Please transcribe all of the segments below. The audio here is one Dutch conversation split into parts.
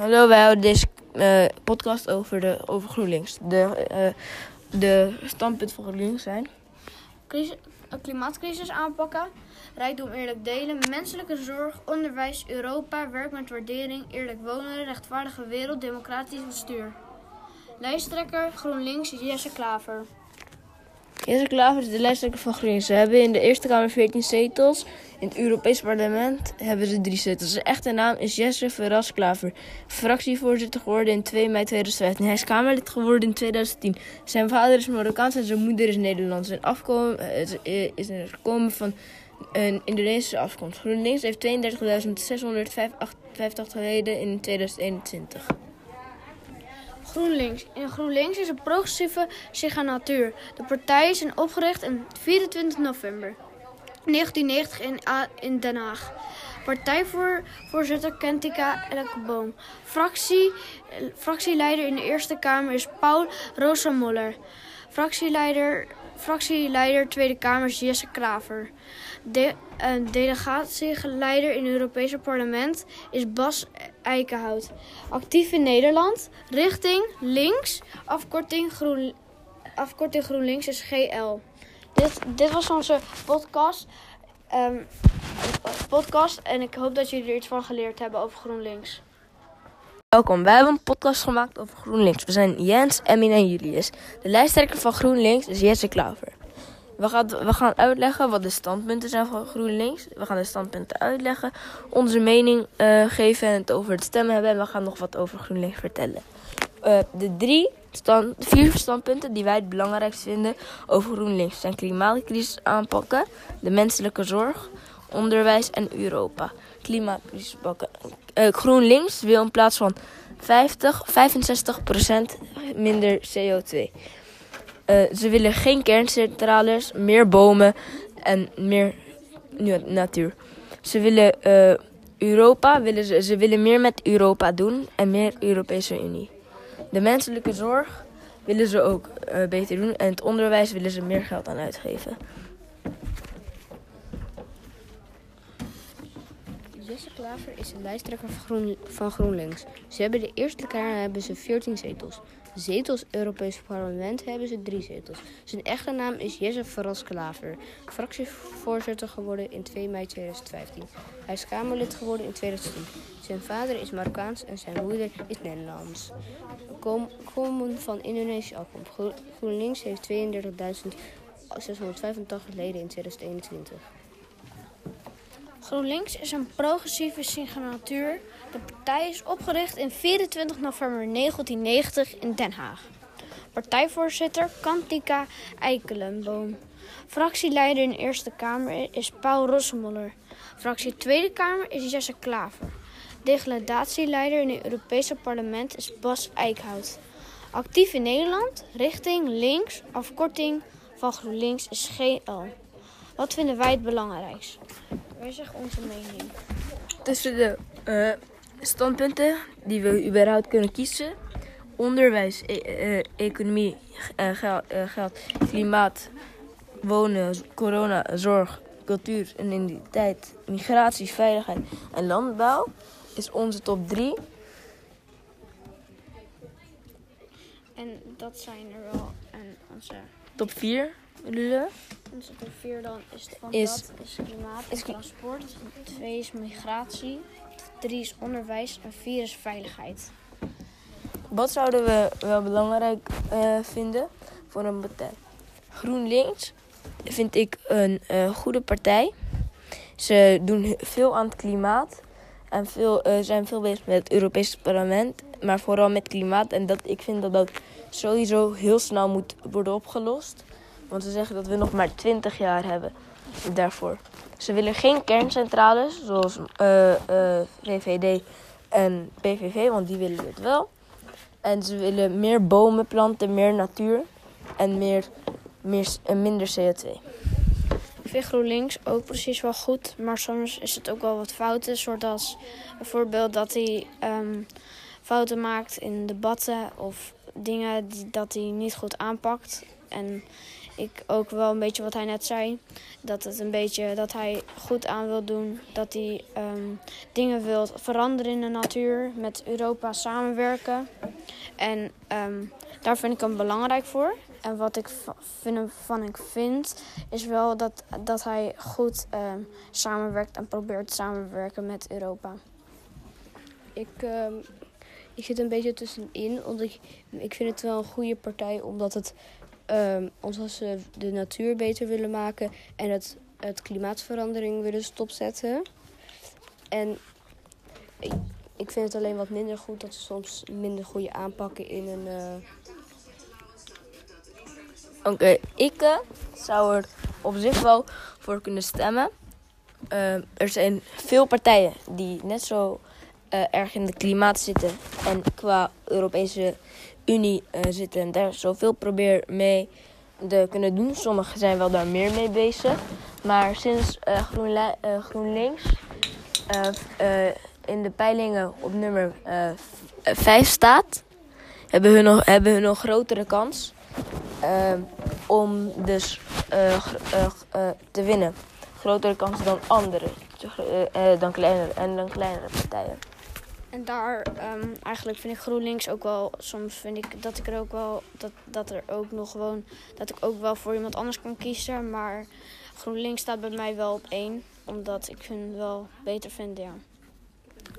Hallo, wij houden deze eh, podcast over, de, over GroenLinks. De, eh, de standpunten van GroenLinks zijn... Klimaatcrisis aanpakken, rijkdom eerlijk delen, menselijke zorg, onderwijs, Europa, werk met waardering, eerlijk wonen, rechtvaardige wereld, democratisch bestuur. Lijsttrekker GroenLinks Jesse Klaver. Jesse Klaver is de lijsttrekker van GroenLinks. Ze hebben in de Eerste Kamer 14 zetels. In het Europees Parlement hebben ze drie zetels. Zijn echte naam is Jesse Verras Klaver. Fractievoorzitter geworden in 2 mei 2015. Hij is Kamerlid geworden in 2010. Zijn vader is Marokkaans en zijn moeder is Nederlands. Zijn afkomen eh, is, eh, is een komen van een Indonesische afkomst. GroenLinks heeft 32.685 leden in 2021. GroenLinks. In GroenLinks is een progressieve signatuur. De partij is opgericht op 24 november 1990 in, A- in Den Haag. Partijvoorzitter Kentika Elkeboom. Fractie, eh, fractieleider in de Eerste Kamer is Paul Rosamoller. Fractieleider, fractieleider Tweede Kamer Jesse Kraver. De, eh, delegatieleider in het Europese parlement is Bas Eikenhout. Actief in Nederland. Richting links. Afkorting, groen, afkorting GroenLinks is GL. Dit, dit was onze podcast. Ehm, podcast. En ik hoop dat jullie er iets van geleerd hebben over GroenLinks. Welkom, wij hebben een podcast gemaakt over GroenLinks. We zijn Jens, Emin en Julius. De lijsttrekker van GroenLinks is Jesse Klaver. We gaan, we gaan uitleggen wat de standpunten zijn van GroenLinks. We gaan de standpunten uitleggen, onze mening eh, geven en het over het stemmen hebben. En we gaan nog wat over GroenLinks vertellen. Eh, de drie stand, vier standpunten die wij het belangrijkst vinden over GroenLinks zijn klimaatcrisis aanpakken, de menselijke zorg, onderwijs en Europa. Klimaatcrisis pakken. Eh, GroenLinks wil in plaats van 50, 65% minder CO2. Eh, ze willen geen kerncentrales, meer bomen en meer natuur. Ze willen eh, Europa, willen ze, ze willen meer met Europa doen en meer Europese Unie. De menselijke zorg willen ze ook beter doen en het onderwijs willen ze meer geld aan uitgeven. Jesse Klaver is de lijsttrekker van, Groen, van GroenLinks. Ze hebben de Eerste Kamer hebben ze 14 zetels. Zetels Europees Parlement hebben ze 3 zetels. Zijn echte naam is Jesse Verras Klaver. Fractievoorzitter geworden in 2 mei 2015. Hij is Kamerlid geworden in 2010. Zijn vader is Marokkaans en zijn moeder is Nederlands. Kom, komen van Indonesische afkomst. Gro- GroenLinks heeft 32.685 leden in 2021. GroenLinks is een progressieve signatuur. De partij is opgericht in 24 november 1990 in Den Haag. Partijvoorzitter Kantika Eikelenboom. Fractieleider in de Eerste Kamer is Paul Rossemoller. Fractie Tweede Kamer is Jesse Klaver. Degradatieleider in het Europese parlement is Bas Eickhout. Actief in Nederland, richting links, afkorting van GroenLinks is GL. Wat vinden wij het belangrijkst? Wij zeggen onze mening. Tussen de eh, standpunten die we überhaupt kunnen kiezen: onderwijs, e- eh, economie, eh, geld, klimaat, wonen, corona, zorg, cultuur en identiteit, migratie, veiligheid en landbouw, is onze top 3. En dat zijn er wel. En onze, Top 4, Top 4 dan is het van Is- dat is klimaat en is transport. 2 is migratie. 3 is onderwijs. En 4 is veiligheid. Wat zouden we wel belangrijk eh, vinden voor een partij? GroenLinks vind ik een eh, goede partij. Ze doen veel aan het klimaat en veel, eh, zijn veel bezig met het Europese parlement, maar vooral met klimaat. En dat, ik vind dat dat sowieso heel snel moet worden opgelost. Want ze zeggen dat we nog maar 20 jaar hebben daarvoor. Ze willen geen kerncentrales, zoals eh, eh, VVD en PVV, want die willen het wel. En ze willen meer bomen planten, meer natuur en meer, meer, minder CO2. Ik vind GroenLinks ook precies wel goed. Maar soms is het ook wel wat fouten. Zoals bijvoorbeeld dat hij ehm, fouten maakt in debatten. Of dingen die, dat hij niet goed aanpakt. En ik ook wel een beetje wat hij net zei. Dat het een beetje dat hij goed aan wil doen. Dat hij ehm, dingen wil veranderen in de natuur. Met Europa samenwerken. En ehm, daar vind ik hem belangrijk voor. En wat ik vind, van ik vind, is wel dat, dat hij goed ehm, samenwerkt en probeert samenwerken met Europa. Ik, ik zit een beetje tussenin, omdat ik, ik vind het wel een goede partij, omdat het ehm omdat ze de natuur beter willen maken en het, het klimaatverandering willen stopzetten. En ik, vind het alleen wat minder goed dat ze soms minder goede aanpakken in een. eh, Oké, ik eh, zou er op zich wel voor kunnen stemmen. Eh, er zijn veel partijen die net zo eh, erg in het klimaat zitten en qua Europese Unie eh, zitten en daar zoveel probeer mee te kunnen doen. Sommigen zijn wel daar meer mee bezig. Maar sinds eh, eh, GroenLinks in de peilingen op nummer 5 staat, hebben hun nog, hebben hun nog grotere kans. Om dus te winnen. Grotere kansen dan andere, eh, dan kleinere en dan kleinere partijen. En daar ehm, eigenlijk vind ik GroenLinks ook wel, soms vind ik dat ik er ook wel, dat, dat er ook nog gewoon, dat ik ook wel voor iemand anders kan kiezen. Maar GroenLinks staat bij mij wel op één, omdat ik hun wel beter vind, ja.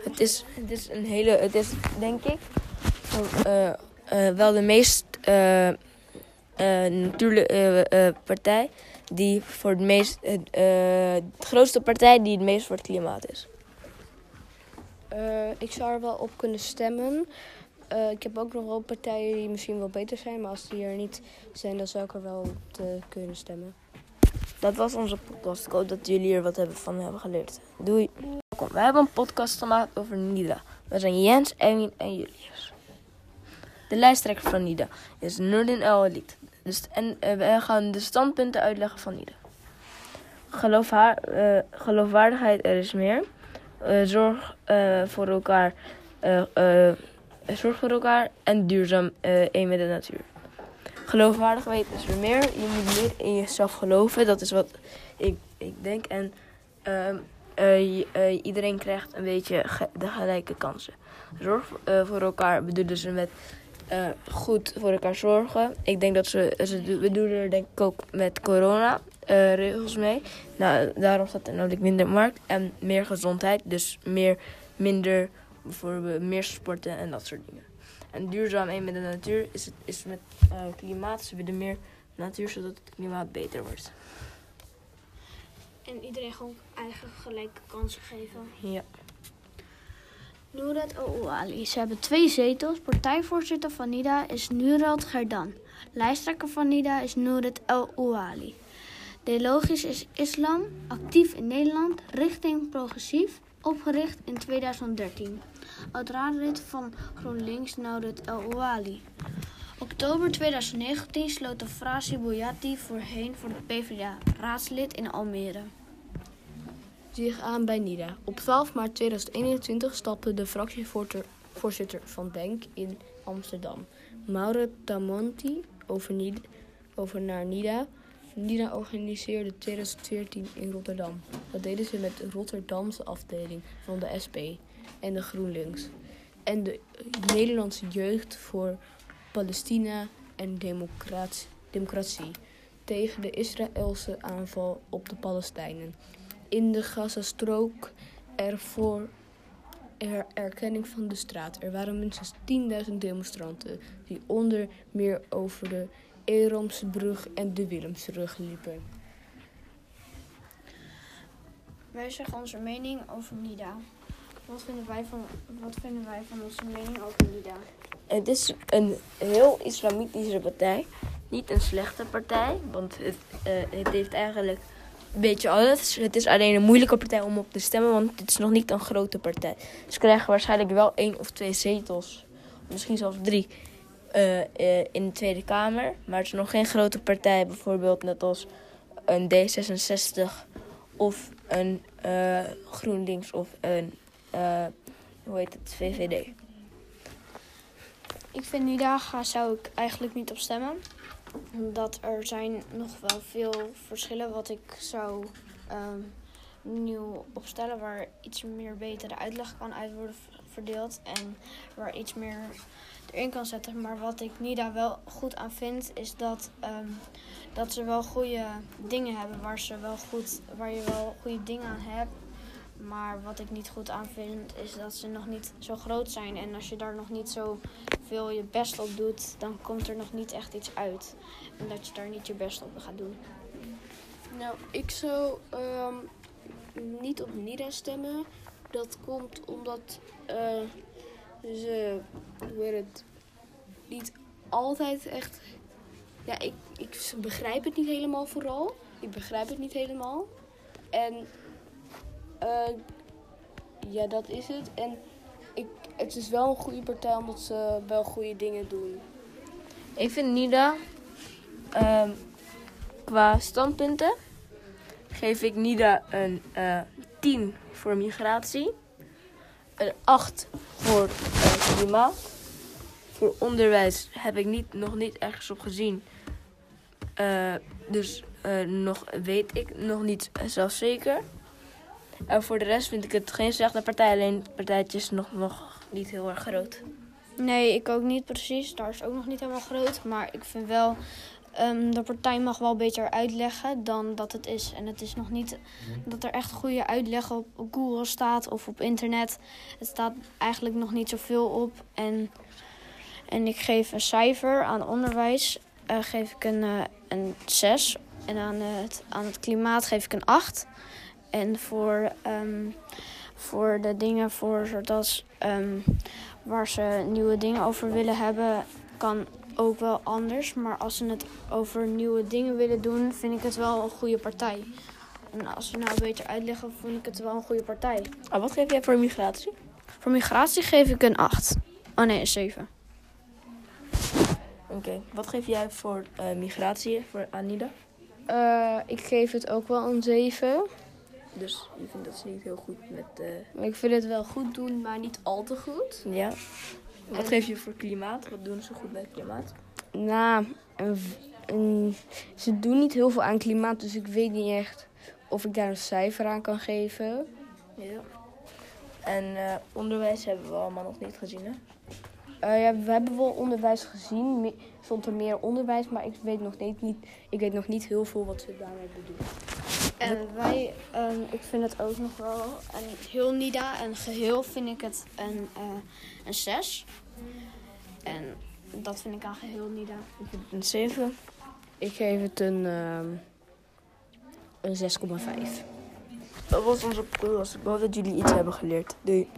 Het is, het is een hele, het is denk ik eh, eh, wel de meest eh eh, natuurlijke partij die voor het meest, de grootste partij die het meest voor het klimaat is. Eh, ik zou er wel op kunnen stemmen. Eh, ik heb ook nog wel partijen die misschien wel beter zijn, maar als die er niet zijn, dan zou ik er wel op te kunnen stemmen. Dat was onze podcast. Ik hoop dat jullie er wat hebben van hebben geleerd. Doei. Welkom. We hebben een podcast gemaakt over NIDA. We zijn Jens, Emin en Julius. De lijsttrekker van NIDA is Nurdin El. Dus, en eh, we gaan de standpunten uitleggen van NIDA. Geloofwaar, eh, geloofwaardigheid, er is meer. Eh, zorg eh, voor elkaar. eh, zorg voor elkaar en duurzaam één met de natuur. Geloofwaardig weten is weer meer. Je moet meer in jezelf geloven. Dat is wat ik, ik denk. En ehm, eh, eh, iedereen krijgt een beetje de gelijke kansen. Zorg voor elkaar bedoelen ze met goed voor elkaar zorgen. Ik denk dat ze, ze do- bedoelen denk ik ook met corona eh, regels mee. Nou, daarom staat er namelijk minder markt en meer gezondheid. Dus meer, minder, bijvoorbeeld meer sporten en dat soort dingen. En duurzaam met de natuur is, het, is met eh, klimaat. Ze willen meer natuur zodat het klimaat beter wordt. En iedereen gewoon eigen gelijke kansen geven. Ja. Nurat Ouali. Ze hebben twee zetels. Partijvoorzitter van NIDA is Nurat Gerdan. Lijsttrekker van NIDA is Nurat El Ouali. Ideologisch is islam, actief in Nederland, richting progressief, opgericht in 2013. Oud-raadlid van GroenLinks Nurat El Ouali. Oktober 2019 sloot de Frasi Boyati voorheen voor de PvdA, raadslid in Almere. zich aan bij NIDA. Op 12 maart 2021 stapte de fractievoorzitter van Denk in Amsterdam, Mauro Tamonti, over naar NIDA. NIDA organiseerde 2014 in Rotterdam. Dat deden ze met de Rotterdamse afdeling van de SP en de GroenLinks. En de Nederlandse Jeugd voor Palestina en Democratie, Democratie tegen de Israëlse aanval op de Palestijnen in de Gazastrook er voor er erkenning van de straat. Er waren minstens 10.000 demonstranten die onder meer over de Eramsbrug en de Willemsbrug liepen. Wij zeggen onze mening over NIDA. Wat vinden wij van, wat vinden wij van onze mening over NIDA? Het is een heel islamitische partij. Niet een slechte partij, want het, eh, het heeft eigenlijk een beetje alles. Het is alleen een moeilijke partij om op te stemmen, want het is nog niet een grote partij. Ze krijgen waarschijnlijk wel één of twee zetels, misschien zelfs drie, eh, eh, in de Tweede Kamer. Maar het is nog geen grote partij, bijvoorbeeld net als een D66 of een eh, GroenLinks of een, hoe heet het, VVD. Ik vind NIDA ga, zou ik eigenlijk niet op stemmen. dat er zijn nog wel veel verschillen wat ik zou ehm, nieuw opstellen. Waar iets meer betere uitleg kan uit worden En waar iets meer erin kan zetten. Maar wat ik Nida wel goed aan vind, is dat, ehm, dat ze wel goede dingen hebben. Waar, ze wel goed, waar je wel goede dingen aan hebt. Maar wat ik niet goed aan vind, is dat ze nog niet zo groot zijn. En als je daar nog niet zo veel je best op doet, dan komt er nog niet echt iets uit. En dat je daar niet je best op gaat doen. Nou, ik zou ehm, niet op Nida stemmen. Dat komt omdat eh, ze, hoe heet het, niet altijd echt... Ja, ik, ik begrijp het niet helemaal vooral. Ik begrijp het niet helemaal. En eh, ja, dat is het. En ik, het is wel een goede partij omdat ze wel goede dingen doen. Ik vind Nida, ehm, qua standpunten, geef ik Nida een eh 10 voor migratie, een 8 voor eh, klimaat. Voor onderwijs heb ik niet, nog niet ergens op gezien. Eh, dus eh, nog weet ik nog niet zelf zeker. En voor de rest vind ik het geen slechte partij, alleen het partijtje is nog, nog niet heel erg groot. Nee, ik ook niet precies. Daar is ook nog niet helemaal groot. Maar ik vind wel, ehm, de partij mag wel beter uitleggen dan dat het is. En het is nog niet dat er echt goede uitleg op, Google staat of op internet. Het staat eigenlijk nog niet zoveel op. En, en ik geef een cijfer aan onderwijs, eh, geef ik een, eh, een 6. En aan het, aan het klimaat geef ik een 8. En voor, ehm, voor de dingen voor zodat ehm, waar ze nieuwe dingen over willen hebben, kan ook wel anders. Maar als ze het over nieuwe dingen willen doen, vind ik het wel een goede partij. En als ze nou beter uitleggen, vind ik het wel een goede partij. Ah, wat geef jij voor migratie? Voor migratie geef ik een 8. Oh nee, een 7. Oké, wat geef jij voor eh, migratie voor Anida? Eh, ik geef het ook wel een 7. Dus je vindt dat ze niet heel goed met. eh, Ik vind het wel goed doen, maar niet al te goed. ja. Wat geef je voor klimaat? Wat doen ze goed bij klimaat? Nou, ze doen niet heel veel aan klimaat, dus ik weet niet echt of ik daar een cijfer aan kan geven. Ja. En eh, onderwijs hebben we allemaal nog niet gezien, hè? Eh, ja, we hebben wel onderwijs gezien. Me- stond er meer onderwijs, maar ik weet nog niet, niet, ik weet nog niet heel veel wat ze daarmee bedoelen. En wij, ehm, ik vind het ook nog wel een heel Nida, een geheel vind ik het een, eh, een 6. En dat vind ik aan geheel Nida. Een 7. Ik geef het een, ehm, een 6,5. Dat was onze podcast. Ik hoop dat jullie iets hebben geleerd. Doei.